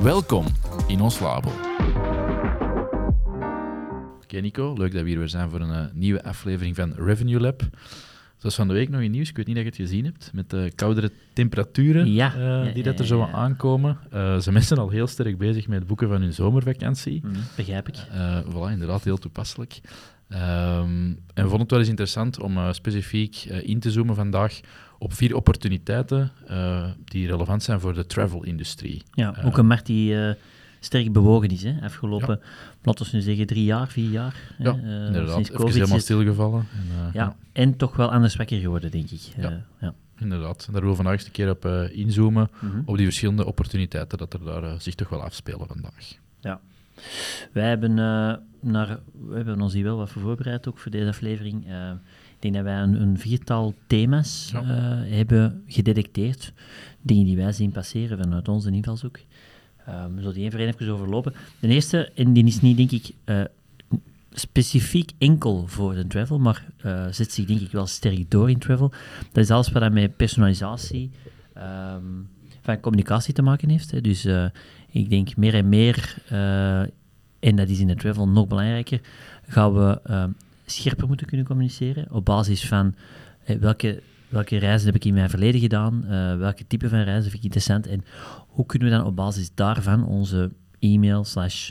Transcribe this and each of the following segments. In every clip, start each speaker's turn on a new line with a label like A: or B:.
A: Welkom in ons labo. Oké Nico, leuk dat we hier weer zijn voor een uh, nieuwe aflevering van Revenue Lab. Zoals van de week nog in nieuws, ik weet niet of je het gezien hebt, met de koudere temperaturen
B: ja,
A: uh,
B: ja,
A: die dat er zo aankomen. Uh, ze mensen al heel sterk bezig met het boeken van hun zomervakantie.
B: Mm, begrijp ik.
A: voilà, inderdaad, heel toepasselijk. Um, en we vonden het wel eens interessant om specifiek in te zoomen vandaag op vier opportuniteiten uh, die relevant zijn voor de travel-industrie.
B: Ja, ook een markt die sterk bewogen is, hè? afgelopen, ja. laten we nu zeggen, drie jaar, vier jaar.
A: Ja,
B: hè?
A: inderdaad.
B: Sinds
A: Even helemaal stilgevallen.
B: En, ja, ja, en toch wel anders wakker geworden, denk ik.
A: Ja. ja. Inderdaad, daar willen we vandaag eens een keer op inzoomen,
B: Mhm.
A: mm -hmm. op die verschillende opportuniteiten dat er daar zich toch wel afspelen vandaag.
B: Ja. Wij hebben, naar, we hebben ons hier wel wat voor voorbereid ook voor deze aflevering. Uh, ik denk dat wij een, een viertal thema's ja. uh, hebben gedetecteerd. Dingen die wij zien passeren vanuit onze invalshoek. Um, we zullen die één voor één even overlopen. De eerste, en die is niet, denk ik, specifiek enkel voor de travel, maar zet zich denk ik wel sterk door in travel. Dat is alles wat met personalisatie um, van communicatie te maken heeft. Hè. Dus ik denk meer en meer, uh, en dat is in de travel nog belangrijker, gaan we uh, scherper moeten kunnen communiceren? Op basis van uh, welke, welke reizen heb ik in mijn verleden gedaan, welke type van reizen vind ik interessant? En hoe kunnen we dan op basis daarvan onze e-mail slash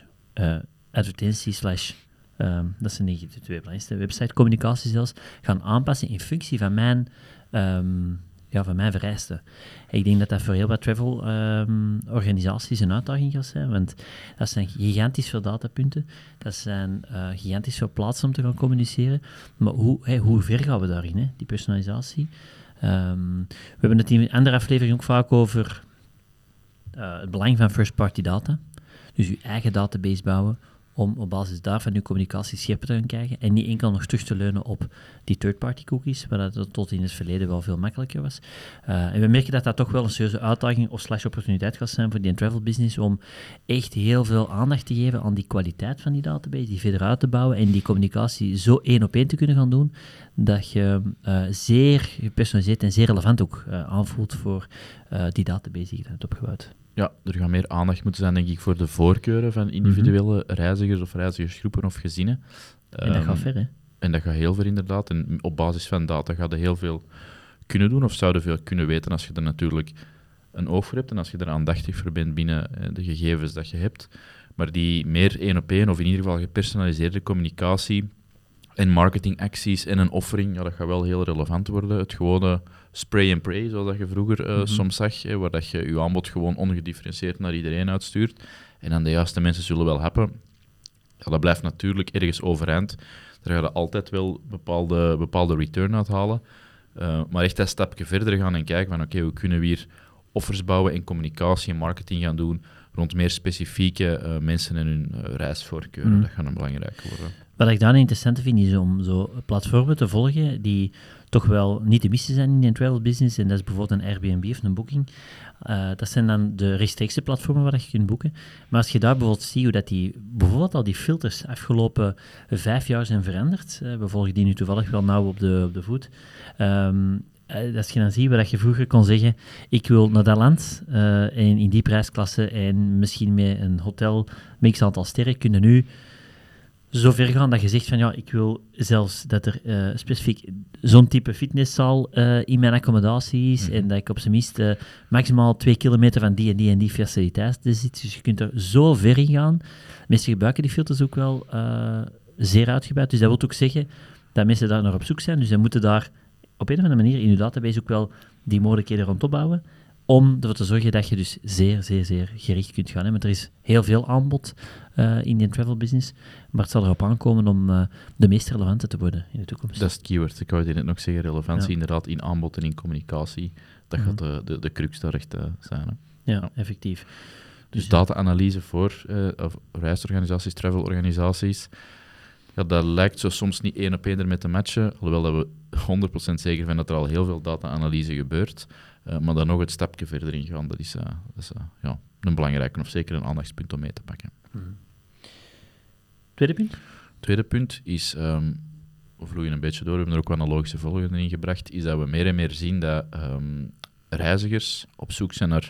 B: advertentie slash um, dat zijn de twee belangrijkste website communicatie zelfs, gaan aanpassen in functie van mijn um, ja, van mijn vereisten. Ik denk dat dat voor heel wat travel-organisaties um, een uitdaging gaat zijn, want dat zijn gigantisch veel datapunten, dat zijn uh, gigantisch veel plaatsen om te gaan communiceren, maar hoe, hoe ver gaan we daarin, hè, die personalisatie? Um, we hebben het in een andere aflevering ook vaak over uh, het belang van first-party data, dus je eigen database bouwen, om op basis daarvan je communicatie scherper te gaan krijgen en niet enkel nog terug te leunen op die third-party cookies, waar dat tot in het verleden wel veel makkelijker was. Uh, en we merken dat dat toch wel een serieuze uitdaging of slash opportuniteit gaat zijn voor die travel business om echt heel veel aandacht te geven aan die kwaliteit van die database, die verder uit te bouwen en die communicatie zo één op één te kunnen gaan doen, dat je uh, zeer gepersonaliseerd en zeer relevant ook uh, aanvoelt voor die database die je hebt opgebouwd.
A: Ja, er gaat meer aandacht moeten zijn, denk ik, voor de voorkeuren van individuele mm -hmm. reizigers of reizigersgroepen of gezinnen.
B: En dat gaat ver, hè?
A: En dat gaat heel ver, inderdaad. En op basis van data gaat je heel veel kunnen doen, of zouden veel kunnen weten als je er natuurlijk een oog voor hebt en als je er aandachtig voor bent binnen de gegevens dat je hebt. Maar die meer één op één, of in ieder geval gepersonaliseerde communicatie en marketingacties en een offering, ja, dat gaat wel heel relevant worden. Het gewone spray and pray, zoals dat je vroeger uh, mm -hmm. soms zag, hè, waar dat je je aanbod gewoon ongedifferentieerd naar iedereen uitstuurt. En dan de juiste mensen zullen wel happen. Ja, dat blijft natuurlijk ergens overeind. Daar ga je altijd wel bepaalde, bepaalde return uithalen. Uh, maar echt dat stapje verder gaan en kijken van oké, okay, hoe kunnen we hier offers bouwen en communicatie en marketing gaan doen rond meer specifieke uh, mensen en hun reisvoorkeuren. Mm. Dat gaat een belangrijke worden.
B: Wat ik daar interessant vind, is om zo platformen te volgen die toch wel niet te missen zijn in de travel business. En dat is bijvoorbeeld een Airbnb of een Booking. Uh, dat zijn dan de rechtstreekse platformen waar je kunt boeken. Maar als je daar bijvoorbeeld ziet hoe dat die, bijvoorbeeld al die filters afgelopen vijf jaar zijn veranderd. Uh, we volgen die nu toevallig wel nauw op de, op de voet. Um, als je dan ziet waar je vroeger kon zeggen, ik wil naar dat land en in die prijsklasse en misschien met een hotel met x aantal sterren, kunnen nu zo ver gaan dat je zegt van ja, ik wil zelfs dat er uh, specifiek zo'n type fitnesszaal uh, in mijn accommodatie is mm -hmm. en dat ik op zijn minst uh, maximaal twee kilometer van die en die en die faciliteiten zit. Dus je kunt er zo ver in gaan. Mensen gebruiken die filters ook wel zeer uitgebreid. Dus dat wil ook zeggen dat mensen daar naar op zoek zijn. Dus ze moeten daar op een of andere manier in je database ook wel die mogelijkheden rond opbouwen om ervoor te zorgen dat je dus zeer, zeer, zeer gericht kunt gaan. Hè. Want er is heel veel aanbod uh, in die travel business, maar het zal erop aankomen om uh, de meest relevante te worden in de toekomst.
A: Dat is het keyword. Ik wou net nog zeggen, relevantie ja. inderdaad in aanbod en in communicatie. Dat
B: Mhm.
A: gaat de, de, de crux daar echt uh, zijn. Hè.
B: Ja, effectief.
A: Dus data-analyse voor reisorganisaties, travelorganisaties. Ja, dat lijkt zo soms niet één op één ermee te matchen, alhoewel dat we 100% zeker zijn dat er al heel veel data-analyse gebeurt. Uh, maar dan nog het stapje verder in gaan, dat is, uh, dat is ja, een belangrijke of zeker een aandachtspunt om mee te pakken.
B: Hmm. Tweede punt?
A: Tweede punt is, um, we vloeien een beetje door, we hebben er ook analogische volgende in gebracht, is dat we meer en meer zien dat um, reizigers op zoek zijn naar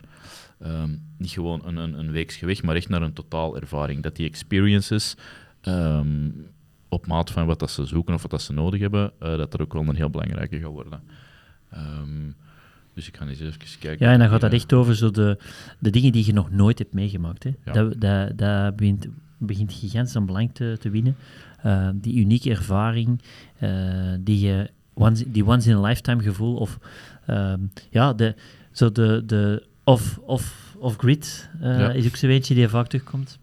A: um, niet gewoon een, een, een weeks gewicht, maar echt naar een totaal ervaring. Dat die experiences op maat van wat dat ze zoeken of wat dat ze nodig hebben, uh, dat er ook wel een heel belangrijke gaat worden. Um, dus ik ga eens even kijken.
B: Ja, en dan gaat dat echt over zo de, de dingen die je nog nooit hebt meegemaakt. Hè. Ja. Dat, dat, dat begint, begint gigantisch aan belang te, te winnen. Uh, die unieke ervaring, uh, die, once, die once-in-a-lifetime gevoel, of ja, de, zo de, de of, of, of grid uh, is ook zo'n beetje die vaak terugkomt.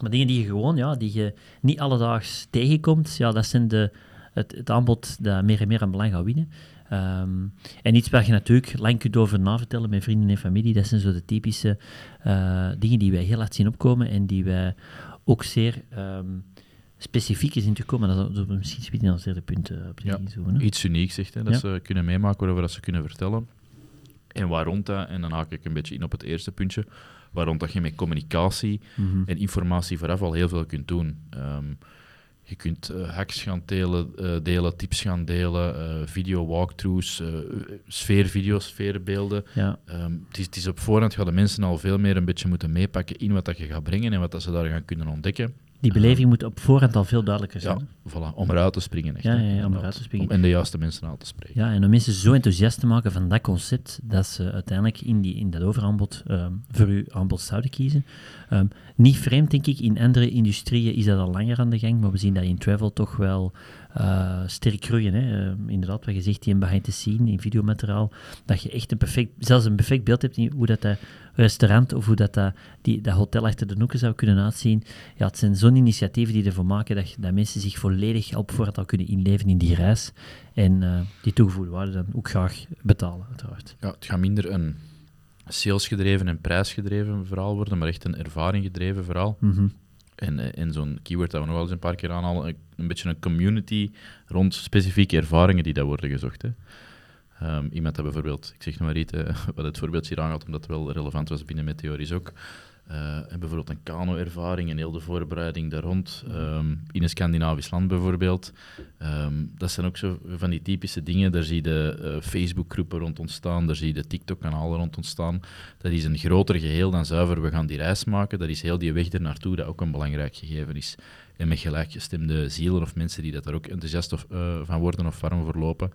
B: Maar dingen die je gewoon, ja, die je niet alledaags tegenkomt, ja, dat zijn de, het, het aanbod dat meer en meer aan belang gaat winnen. Um, en iets waar je natuurlijk lang kunt over navertellen met vrienden en familie, dat zijn zo de typische uh, dingen die wij heel laat zien opkomen en die wij ook zeer um, specifiek zien te komen. Dat is misschien spelen als derde punt uh, op
A: ja, zo, Iets unieks, zegt, hè, dat ja. ze kunnen meemaken, waarover dat ze kunnen vertellen. En waarom dat, en dan haak ik een beetje in op het eerste puntje, waarom dat je met communicatie mm -hmm. en informatie vooraf al heel veel kunt doen. Um, je kunt uh, hacks gaan delen, uh, delen, tips gaan delen, uh, video walkthroughs, sfeervideo's, sfeerbeelden.
B: Ja.
A: Um, het, is, het is op voorhand gaan de mensen al veel meer een beetje moeten meepakken in wat dat je gaat brengen en wat dat ze daar gaan kunnen ontdekken.
B: Die beleving moet op voorhand al veel duidelijker zijn.
A: Ja, voilà, om eruit te springen. Echt,
B: ja, ja, om eruit te springen.
A: Om, en de juiste mensen aan te spreken.
B: Ja, en om mensen zo enthousiast te maken van dat concept, dat ze uiteindelijk in, die, in dat overaanbod um, voor uw aanbod zouden kiezen. Um, niet vreemd, denk ik, in andere industrieën is dat al langer aan de gang, maar we zien dat in travel toch wel uh, sterk groeien. Hè. Uh, inderdaad, wat je zegt, in behind the scene, in videomateriaal, dat je echt een perfect, zelfs een perfect beeld hebt in hoe dat, dat restaurant of hoe dat, dat, die, dat hotel achter de noeken zou kunnen uitzien. Ja, het zijn zo'n initiatieven die ervoor maken dat, dat mensen zich volledig op voorhand al kunnen inleven in die reis en uh, die toegevoegde waarde dan ook graag betalen, uiteraard.
A: Ja, het gaat minder een salesgedreven en prijsgedreven verhaal worden, maar echt een ervaringgedreven verhaal.
B: Mm -hmm.
A: En, en zo'n keyword dat we nog wel eens een paar keer aanhalen, een beetje een community rond specifieke ervaringen die daar worden gezocht. Hè. Um, iemand dat bijvoorbeeld, ik zeg nog maar iets, uh, wat het voorbeeld hier aangaat, omdat het wel relevant was binnen Meteoris ook. Uh, en bijvoorbeeld een kano-ervaring en heel de voorbereiding daar rond. Um, in een Scandinavisch land bijvoorbeeld. Um, dat zijn ook zo van die typische dingen. Daar zie je de uh, Facebook-groepen rond ontstaan, daar zie je de TikTok-kanalen rond ontstaan. Dat is een groter geheel dan zuiver, we gaan die reis maken. Dat is heel die weg er naartoe, dat ook een belangrijk gegeven is. En met gelijkgestemde zielen of mensen die dat daar ook enthousiast of, van worden of warm verlopen,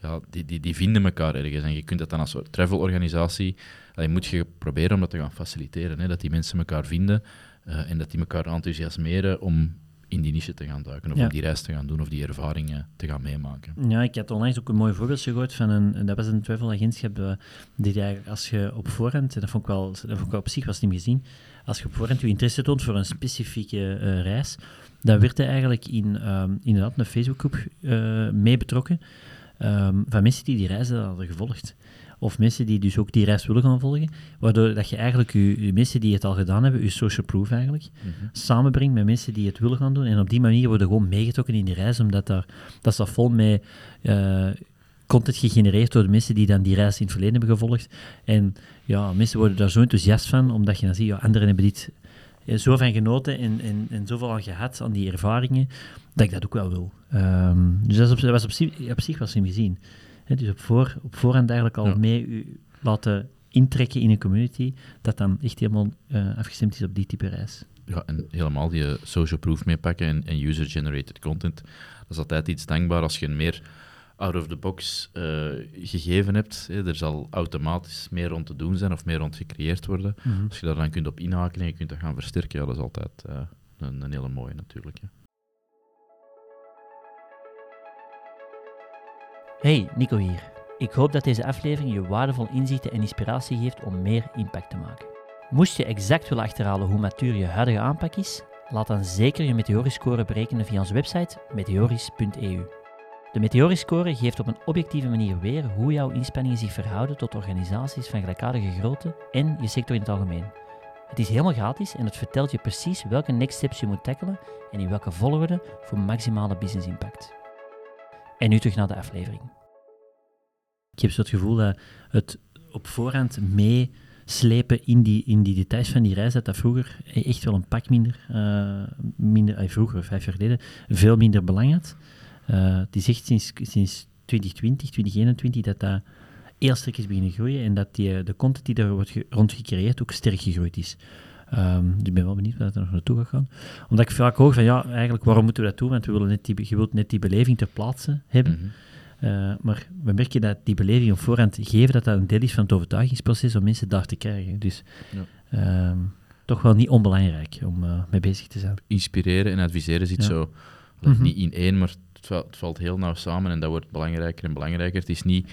A: ja, die, die, die vinden elkaar ergens. En je kunt dat dan als soort travelorganisatie, je moet je proberen om dat te gaan faciliteren. Hè, dat die mensen elkaar vinden uh, en dat die elkaar enthousiasmeren om in die niche te gaan duiken, of ja. om die reis te gaan doen, of die ervaringen te gaan meemaken.
B: Ja, ik had onlangs ook een mooi voorbeeldje gehoord van een, dat was een travelagentschap, uh, die als je op voorhand, en dat vond ik wel, dat vond ik wel op zich was niet gezien, als je op voorhand je interesse toont voor een specifieke uh, reis, dan werd hij eigenlijk in um, inderdaad een Facebookgroep uh, mee betrokken, um, van mensen die die reizen hadden gevolgd. Of mensen die dus ook die reis willen gaan volgen. Waardoor dat je eigenlijk je, je mensen die het al gedaan hebben, je social proof eigenlijk, mm -hmm. samenbrengt met mensen die het willen gaan doen. En op die manier worden gewoon meegetrokken in die reis, omdat daar, dat staat vol met uh, content gegenereerd door de mensen die dan die reis in het verleden hebben gevolgd. En ja, mensen worden daar zo enthousiast van, omdat je dan ziet, ja, anderen hebben dit zo van genoten en, en, en zoveel aan gehad aan die ervaringen, dat ik dat ook wel wil. Um, dus dat, op, dat was op, zich, op zich was hem gezien. He, dus op, voor, op voorhand eigenlijk al ja. mee u laten intrekken in een community, dat dan echt helemaal uh, afgestemd is op die type reis.
A: Ja, en helemaal die social proof meepakken en, en user-generated content, dat is altijd iets dankbaar als je een meer out-of-the-box uh, gegeven hebt. Hè, er zal automatisch meer rond te doen zijn of meer rond gecreëerd worden. Mm -hmm. Als je daar dan kunt op inhaken en je kunt dat gaan versterken, ja, dat is altijd uh, een, een, hele mooie natuurlijk. Ja.
B: Hey, Nico hier. Ik hoop dat deze aflevering je waardevol inzichten en inspiratie geeft om meer impact te maken. Moest je exact willen achterhalen hoe matuur je huidige aanpak is, laat dan zeker je Meteoris-score berekenen via onze website meteoris.eu. De Meteoriscore geeft op een objectieve manier weer hoe jouw inspanningen zich verhouden tot organisaties van gelijkaardige grootte en je sector in het algemeen. Het is helemaal gratis en het vertelt je precies welke next steps je moet tackelen en in welke volgorde voor maximale business impact. En nu terug naar de aflevering. Ik heb zo het gevoel dat het op voorhand meeslepen in die, in die details van die reis, dat dat vroeger echt wel een pak minder, uh, minder vroeger, vijf jaar geleden, veel minder belang had. Uh, het is echt sinds, sinds 2020, 2021 dat dat heel sterk is beginnen groeien en dat die, de content die daar wordt rond gecreëerd ook sterk gegroeid is. Um, dus ik ben wel benieuwd waar dat er nog naartoe gaat gaan. Omdat ik vaak hoor van, ja, eigenlijk, waarom moeten we dat doen? Want we willen net die, je wilt net die beleving ter plaatse hebben. Mm -hmm. uh, maar we merken dat die beleving op voorhand geven, dat dat een deel is van het overtuigingsproces om mensen daar te krijgen. Dus ja. um, toch wel niet onbelangrijk om uh, mee bezig te zijn.
A: Inspireren en adviseren zit ja. zo, mm -hmm. niet in één, maar het valt, heel nauw samen en dat wordt belangrijker en belangrijker. Het is niet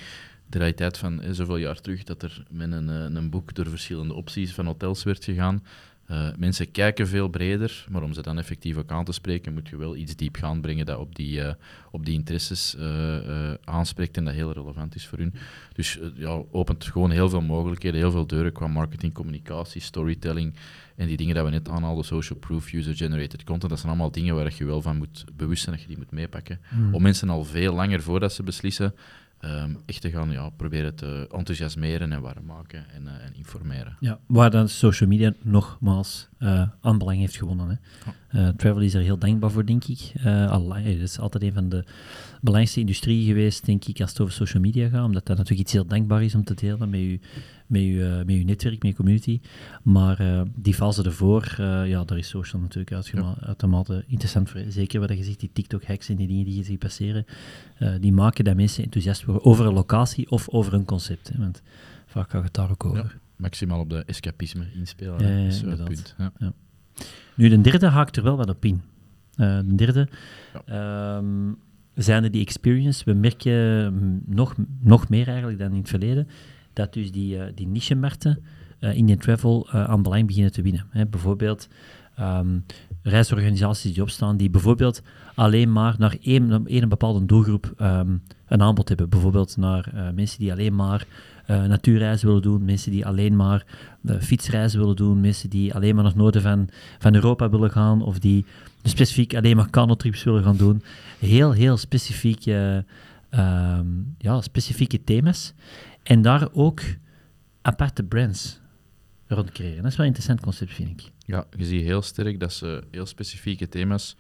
A: de realiteit van eh, zoveel jaar terug dat er met een, een boek door verschillende opties van hotels werd gegaan. Uh, mensen kijken veel breder, maar om ze dan effectief ook aan te spreken, moet je wel iets diep gaan brengen dat op die, uh, op die interesses uh, aanspreekt en dat heel relevant is voor hun. Dus ja, opent gewoon heel veel mogelijkheden, heel veel deuren qua marketing, communicatie, storytelling en die dingen dat we net aanhaalden, social proof, user-generated content, dat zijn allemaal dingen waar je wel van moet bewust zijn dat je die moet meepakken. Mm. Om mensen al veel langer voordat ze beslissen, Um, echt te gaan ja, proberen te enthousiasmeren en warm maken en, uh, en, informeren.
B: Ja, waar dan social media nogmaals uh, aan belang heeft gewonnen. Hè. Uh, travel is er heel dankbaar voor, denk ik. Allah, het is altijd een van de belangrijkste industrieën geweest, denk ik, als het over social media gaat, omdat dat natuurlijk iets heel dankbaar is om te delen met je, met je, met je netwerk, met je community. Maar die fase ervoor, ja, daar is social natuurlijk uitgema- ja. uitermate interessant voor. Zeker wat je ziet, die TikTok-hacks en die dingen die je ziet passeren, die maken dat mensen enthousiast worden over een locatie of over een concept. Hè, want vaak gaat het daar ook over.
A: Ja, maximaal op de escapisme inspelen. Ja, is het punt.
B: Nu, de derde haakt er wel wat op in. Uh, de derde um, zijn er die experience. We merken nog, nog meer eigenlijk dan in het verleden dat dus die, uh, die niche-markten uh, in de travel aan belang beginnen te winnen. Hè. Bijvoorbeeld um, reisorganisaties die opstaan, die bijvoorbeeld alleen maar naar één, één bepaalde doelgroep um, een aanbod hebben. Bijvoorbeeld naar mensen die alleen maar uh, natuurreizen willen doen, mensen die alleen maar uh, fietsreizen willen doen, mensen die alleen maar naar het noorden van, van Europa willen gaan, of die specifiek alleen maar kanotrips willen gaan doen. Heel, heel specifieke, um, ja, specifieke thema's. En daar ook aparte brands rond creëren. Dat is wel een interessant concept, vind ik.
A: Ja, je ziet heel sterk dat ze heel specifieke thema's,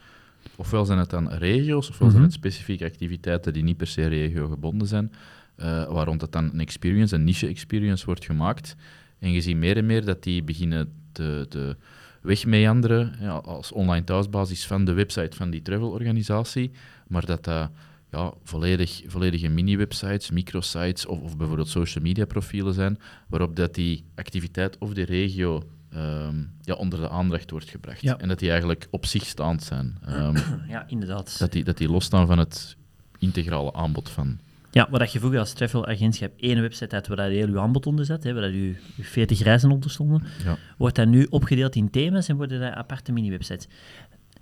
A: ofwel zijn het dan regio's, ofwel mm -hmm. zijn het specifieke activiteiten die niet per se regio-gebonden zijn, uh, waar rond het dan een experience, een niche-experience wordt gemaakt. En je ziet meer en meer dat die beginnen te, te wegmeanderen ja, als online thuisbasis van de website van die travelorganisatie, maar dat dat ja, volledig, volledige mini-websites, microsites of, of bijvoorbeeld social media profielen zijn, waarop dat die activiteit of de regio um, ja, onder de aandacht wordt gebracht.
B: Ja.
A: En dat die eigenlijk op zich staand zijn. Um,
B: ja, inderdaad.
A: Dat die, dat die losstaan van het integrale aanbod van...
B: Ja, wat je vroeger als travel-agentschap één website had waar je heel je aanbod onder zet, hè, waar je 40 reizen onder stonden,
A: ja.
B: wordt dat nu opgedeeld in thema's en worden dat aparte mini-websites.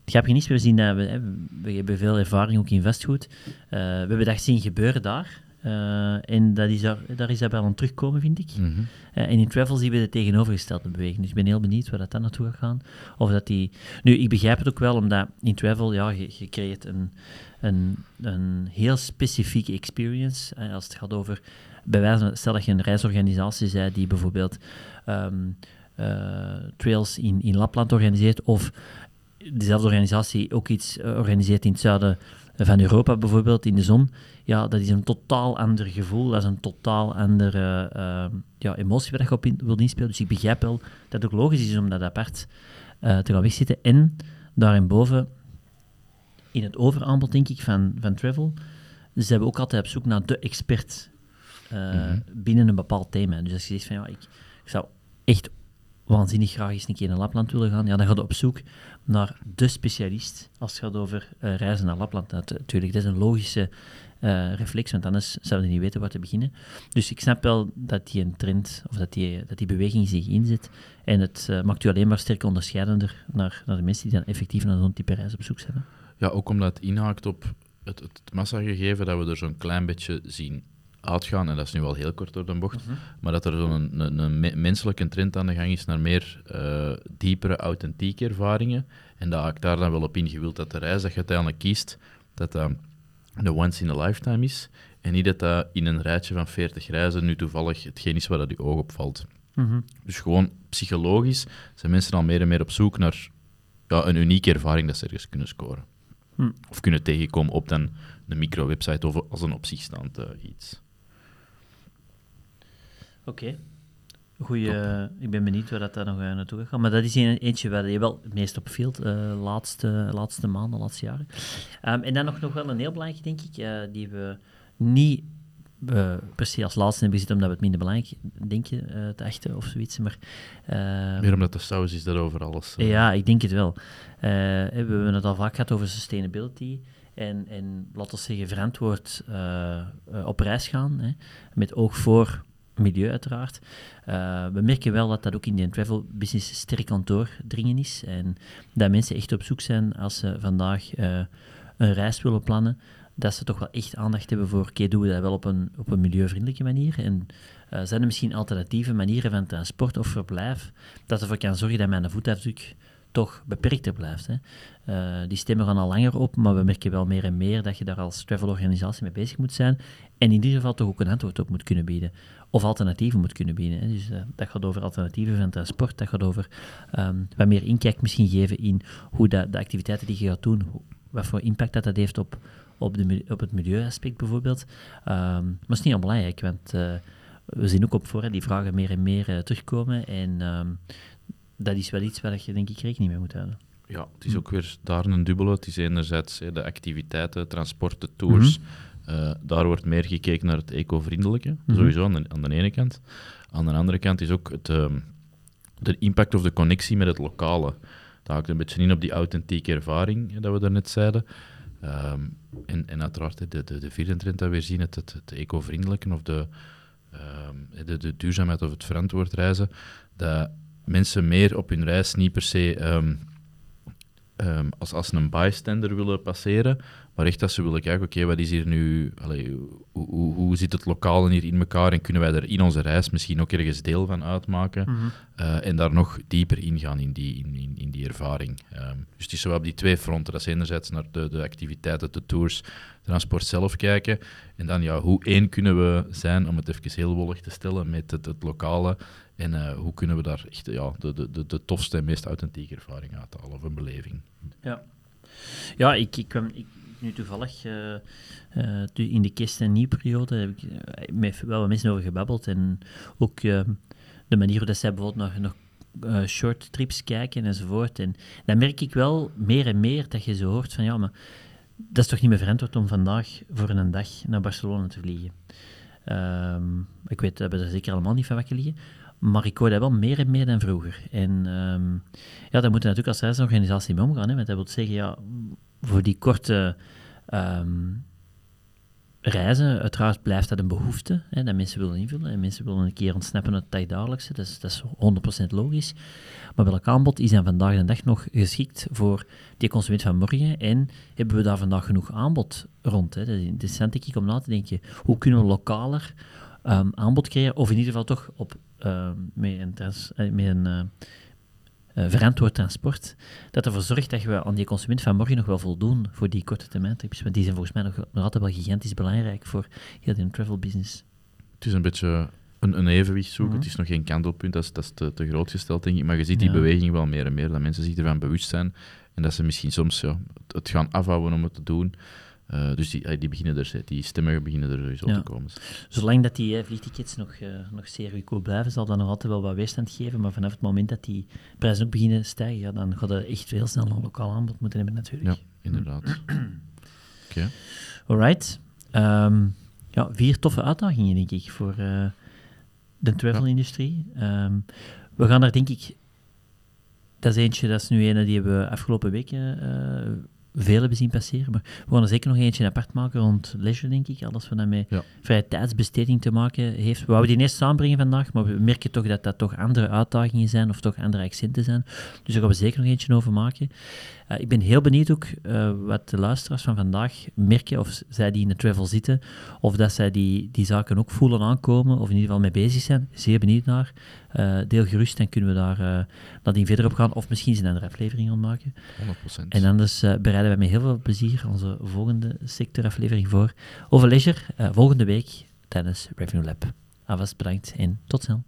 B: Het grappige is, we zien dat we, hebben veel ervaring ook in vastgoed. Uh, we hebben dat zien gebeuren daar. Uh, en dat is daar, daar is dat wel aan terugkomen, vind ik.
A: Mm -hmm.
B: uh, en in travel zien we de tegenovergestelde beweging. Dus ik ben heel benieuwd waar dat dan naartoe gaat gaan. Of dat die... Nu, ik begrijp het ook wel, omdat in travel, ja, je, je creëert een, een, een heel specifieke experience. Uh, als het gaat over... Bij wijze van, stel dat je een reisorganisatie zei die bijvoorbeeld um, trails in, in Lapland organiseert, of dezelfde organisatie ook iets organiseert in het zuiden van Europa bijvoorbeeld, in de zon, ja, dat is een totaal ander gevoel, dat is een totaal andere uh, ja, emotie waar je op in, wil inspelen. Dus ik begrijp wel dat het ook logisch is om dat apart uh, te gaan wegzitten. En daarboven, in het overaanbod, denk ik, van, van travel, zijn we ook altijd op zoek naar de expert uh, mm-hmm. binnen een bepaald thema. Dus als je zegt van, ja, ik, ik zou echt waanzinnig graag eens een keer naar Lapland willen gaan, ja, dan ga je op zoek naar de specialist als het gaat over uh, reizen naar Lapland. Natuurlijk, dat is een logische uh, reflex, want anders zouden we niet weten waar te beginnen. Dus ik snap wel dat die een trend, of dat die, dat die beweging zich inzet. En het uh, maakt u alleen maar sterk onderscheidender naar, naar de mensen die dan effectief naar zo'n type reis op zoek zijn.
A: Ja, ook omdat het inhaakt op het, het massagegeven dat we er zo'n klein beetje zien uitgaan, en dat is nu wel heel kort door de bocht,
B: Mhm.
A: maar dat er zo'n een, een me- menselijke trend aan de gang is naar meer eh, diepere, authentieke ervaringen. En dat ik daar dan wel op ingewild dat de reis dat je uiteindelijk kiest, dat dat de once in a lifetime is. En niet dat dat in een rijtje van 40 reizen nu toevallig hetgeen is waar dat je oog op valt.
B: Mhm.
A: Dus gewoon psychologisch zijn mensen al meer en meer op zoek naar ja, een unieke ervaring dat ze ergens kunnen scoren.
B: Hm.
A: Of kunnen tegenkomen op dan een micro-website of als een op zich staand eh, iets.
B: Oké. Goeie, eh, ik ben benieuwd waar dat daar nog eh, naartoe gaat gaan. Maar dat is een, eentje waar je wel het meest op viel de laatste, laatste maanden, laatste jaren. Ehm, en dan nog, nog wel een heel belangrijk, denk ik, eh, die we niet eh, per se als laatste hebben gezet, omdat we het minder belangrijk denken eh, te achten of zoiets. Maar, eh,
A: Meer omdat de saus is dat over alles. eh,
B: ja, ik denk het wel. Eh, we hebben het al vaak gehad over sustainability. En, en laten we zeggen, verantwoord eh, eh, op reis gaan. Hè, met oog voor milieu, uiteraard. Eh, we merken wel dat dat ook in de travel business sterk aan het doordringen is. En dat mensen echt op zoek zijn als ze vandaag eh, een reis willen plannen. Dat ze toch wel echt aandacht hebben voor, oké, doen we dat wel op een, op een milieuvriendelijke manier? En eh, zijn er misschien alternatieve manieren van transport of verblijf dat ervoor kan zorgen dat mijn voetafdruk toch beperkter blijft. Hè. Die stemmen gaan al langer op, maar we merken wel meer en meer dat je daar als travelorganisatie mee bezig moet zijn en in ieder geval toch ook een antwoord op moet kunnen bieden. Of alternatieven moet kunnen bieden. Hè. Dus eh, dat gaat over alternatieven van transport, dat gaat over ehm, wat meer inkijk misschien geven in hoe dat, de activiteiten die je gaat doen, wat voor impact dat, dat heeft op, op, de, op het milieuaspect bijvoorbeeld. Ehm, maar het is niet onbelangrijk, want eh, we zien ook op voor die vragen meer en meer eh, terugkomen en ehm, dat is wel iets waar je denk ik rekening mee moet houden.
A: Ja, het is ook weer daar een dubbele. Het is enerzijds hè, de activiteiten, transport, de tours. Eh, daar wordt meer gekeken naar het eco-vriendelijke,
B: Mhm.
A: sowieso aan de, aan de ene kant. Aan de andere kant is ook het, ehm, de impact of de connectie met het lokale. Dat haakt een beetje in op die authentieke ervaring hè, dat we daarnet zeiden. Ehm, en, en uiteraard de, de, de vierde trend dat we zien, het, het, het eco-vriendelijke of de, ehm, de, de duurzaamheid of het verantwoord reizen. Dat mensen meer op hun reis niet per se ehm, als, als een bystander willen passeren, maar echt dat ze willen kijken, oké, wat is hier nu, hoe, hoe, hoe zit het lokale hier in elkaar en kunnen wij er in onze reis misschien ook ergens deel van uitmaken eh, en daar nog dieper ingaan in die, in, in, in die ervaring. Ehm, dus het is zo op die twee fronten, dat is enerzijds naar de, de activiteiten, de tours, transport zelf kijken en dan ja, hoe één kunnen we zijn, om het even heel wollig te stellen, met het, het lokale en eh, hoe kunnen we daar echt ja, de, de, de, de tofste en meest authentieke ervaring uithalen of een beleving.
B: Ja, ja ik, ik kwam ik, nu toevallig eh, eh, in de kerst- en nieuwperiode heb ik wel wat mensen over gebabbeld en ook eh, de manier dat zij bijvoorbeeld nog, nog short trips kijken enzovoort. En dan merk ik wel meer en meer dat je zo hoort van ja, maar dat is toch niet meer verantwoord om vandaag voor een dag naar Barcelona te vliegen. Ehm, ik weet, dat we er zeker allemaal niet van wakker liggen. Maar ik hoor dat wel meer en meer dan vroeger. En ehm, ja, daar moeten natuurlijk als reisorganisatie mee omgaan. Hè, want dat wil zeggen, ja, voor die korte ehm, reizen, uiteraard blijft dat een behoefte, hè, dat mensen willen invullen. En mensen willen een keer ontsnappen uit het dagdagelijkse, dat is, dat is 100% logisch. Maar welk aanbod is dan vandaag de dag nog geschikt voor die consument van morgen? En hebben we daar vandaag genoeg aanbod rond? Hè? Dat is interessant denk ik om na te denken. Hoe kunnen we lokaler ehm, aanbod creëren? Of in ieder geval toch op, met een, trans, eh, met een eh, eh, verantwoord transport, dat ervoor zorgt dat we aan die consument van morgen nog wel voldoen voor die korte termijn. Want die zijn volgens mij nog, nog altijd wel gigantisch belangrijk voor heel die travel business.
A: Het is een beetje een, een evenwicht zoeken.
B: Mhm.
A: Het is nog geen kantelpunt, dat is, dat is te, te groot gesteld, denk ik. Maar je ziet die
B: Ja.
A: beweging wel meer en meer, dat mensen zich ervan bewust zijn. En dat ze misschien soms ja, het gaan afhouden om het te doen. Eh, dus die, eh, die, beginnen er, die stemmen beginnen er sowieso
B: Ja.
A: te komen.
B: Zolang dat die eh, vliegtickets nog, eh, nog zeer goedkoop blijven, zal dat nog altijd wel wat weerstand geven. Maar vanaf het moment dat die prijzen ook beginnen stijgen, ja, dan gaat er echt heel snel een lokaal aanbod moeten hebben natuurlijk.
A: Ja, inderdaad. Oké.
B: Alright. Ehm, ja, vier toffe uitdagingen, denk ik, voor de travel-industrie. Ehm, we gaan daar, denk ik... Dat is eentje, dat is nu een die we afgelopen weken veel hebben zien passeren. Maar we gaan er zeker nog eentje apart maken rond leisure, denk ik. Alles wat daarmee
A: Ja.
B: vrije tijdsbesteding te maken heeft. We wouden die eerst samenbrengen vandaag, maar we merken toch dat dat toch andere uitdagingen zijn of toch andere accenten zijn. Dus daar gaan we zeker nog eentje over maken. Eh, ik ben heel benieuwd ook eh, wat de luisteraars van vandaag merken, of zij die in de travel zitten, of dat zij die, die zaken ook voelen aankomen, of in ieder geval mee bezig zijn. Zeer benieuwd naar. Eh, deel gerust, dan kunnen we daar eh nadien verder op gaan, of misschien een andere aflevering aan maken.
A: 100%.
B: En anders eh, bereiden wij met heel veel plezier onze volgende sectoraflevering voor over leisure, volgende week tijdens Revenue Lab. Alvast bedankt en tot snel.